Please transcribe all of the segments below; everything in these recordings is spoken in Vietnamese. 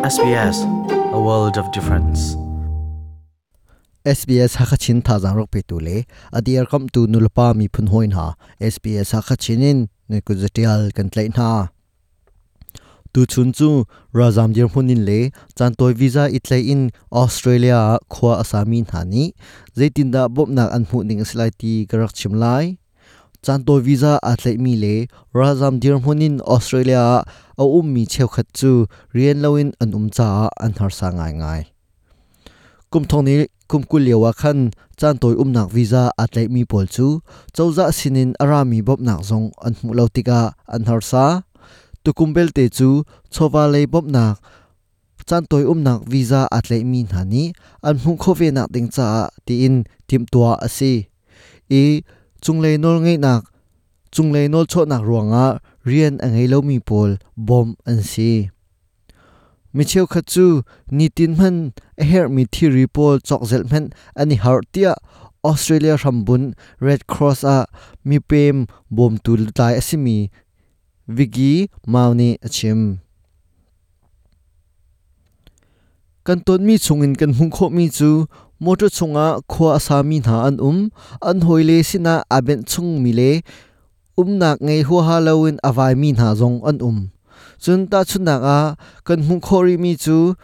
SBS a world of difference. SBS hakachin tha jang rok pe tu le adiar kam tu nulpa mi phun hoin ha. SBS hakachinin ne ku jatial kan tlai na. Tu chun chu razam dir hunin le, chan toy visa itlai in australia khwa asami nhani zaitin da bopnak an hu ning slai ti garak chimlai chan toy visa atlai mi le, razam dir hunin australia a um mi cheu khat chu rian loin, an um cha, an har sa ngai ngai. Kum thong ni, kum kul lewa khan, chan toy um nak visa atlai mi pol chu chauza sinin arami bop nak zong, an mu lo tika an har sa. Tukumbel te chu chowa lei bop nak, chan toy um nak visa atlai mi hani an mu kho ve nak ding cha ti in, tim tua ase e chung lei nol ngai nak chung lei nol cho nak ruanga rian angai lo mi pol bom an si mi cheu kha chu ni tin man a her mi thi repol chok zel man ani har tia australia rambun, red cross a mi pem bom tul tai asimi vigi mauni achim. Kan ton mi chungin kan hung kho mi chu, motor chunga khwa asami na an um an hoile sina aben chung mi le umnak ngei hu ha lawin avai mi na zong an um chun ta chunak a kan hung khori mi chu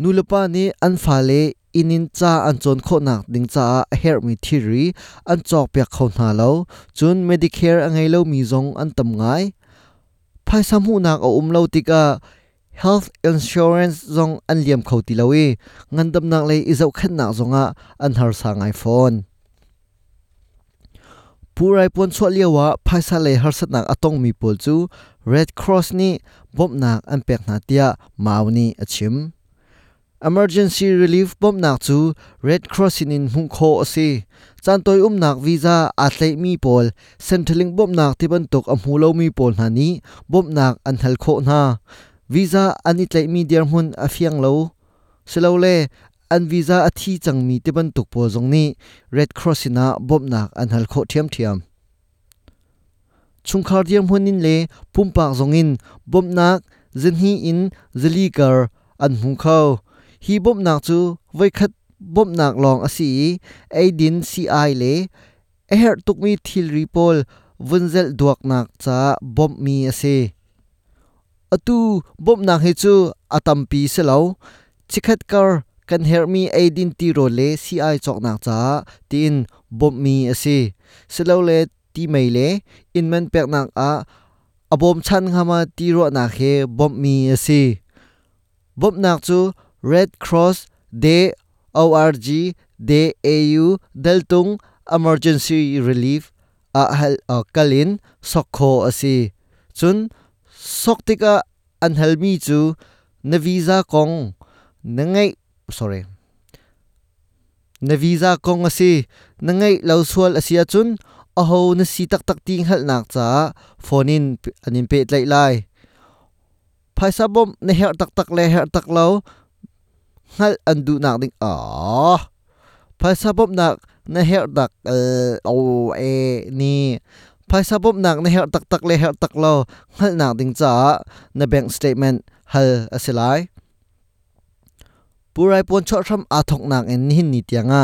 nulapa ni an fa le inin cha an chon kho nak ding cha a her mi thiri an chok pya kho na lo chun medicare angai lo mi zong an tam ngai phai sam hu nak o um lo tika health insurance zong an liam kho ti lowi ngandam nak le izau khat nak zonga an har sa ngai phone purai pon chwa lewa phaisa le harsat nak atong mi pol chu red cross ni bom nak an pek na tia mauni achim. Emergency relief bom nak chu red cross in in hung kho ase chantoi um nak visa a mi pol centraling bom nak tiban tok amhu lo mi pol na ni bom nak an hal kho na. Visa ani tlei mi der hun afiang lo. Selo le an visa a thi changmi te ban tuk po zong ni, red cross ina bob nak an hal kho thiam thiam. Chungkhar diam hunin le pumpak zongin bob nak, zin hi in zali kar, an hung khau hi bob nak chu vai khat bob nak long asi aidin ci le, a her tukmi thil ripol vunzel duak nak cha bob mi ase atu bob nak he chu atampi selo chikhat kar kan her mi aidin ti ro le ci chok nak cha tin bom mi ase. Selo le ti mai le in men pek nak a abom chan khama ti ro na khe bom mi ase. Bom nak chu red cross de org de au deltung, emergency relief, a hal a kalin, sokho ase. Chun, soktika an halmi chu na visa kong nangai sorry. Na visa kong asi. Na ngai lo sual asia chun aho na si tak tak ting hal nak cha phone in, anin pe tlai lai. Phaisa bom, na her tak tak le, her tak lo hal an du nak ding. A phaisa bom nak, na her tak eh, o e ni. Phaisa bom nak, na her tak tak le, her tak lo hal nak ding cha na bank statement hal asilai purai pon cho ram a thok nak en hin ni tianga.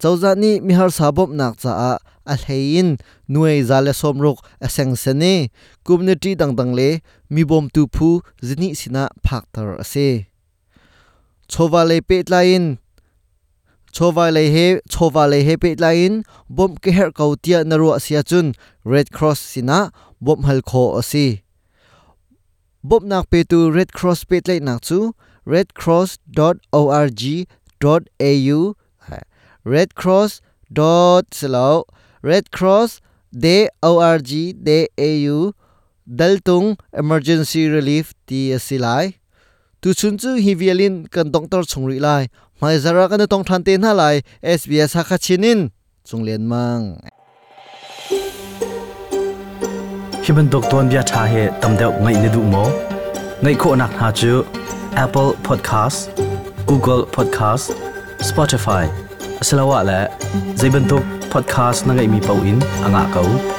Chawza ni mi har sabop nak cha a a hlein nuai zale a seng sene community dang dang le, mi bom tu phu zini sina phak tar ase. Chowa le pe tlain chowa le he, chowa le he pe tlain bom ke her kau tia na ro sia chun. Red cross sina bom hal kho ase. Bom nak pe tu red cross pe tlai nak chu redcross.org.au redcross.slow redcross.org.au daltung emergency relief ti asilai tu chunchu hi vialin kan doctor chungri lai. Mai zara kan tong than te na lai. Sbs ha kha chinin. Chunglen mang. Hiban dokton bia tha he tamdeu ngai ne du mo, ngai kho nak ha chu. Apple Podcast Google Podcast Spotify สละวะและ z e b e น t u k Podcast นั่งไอมีเป้าอินอ่างเกา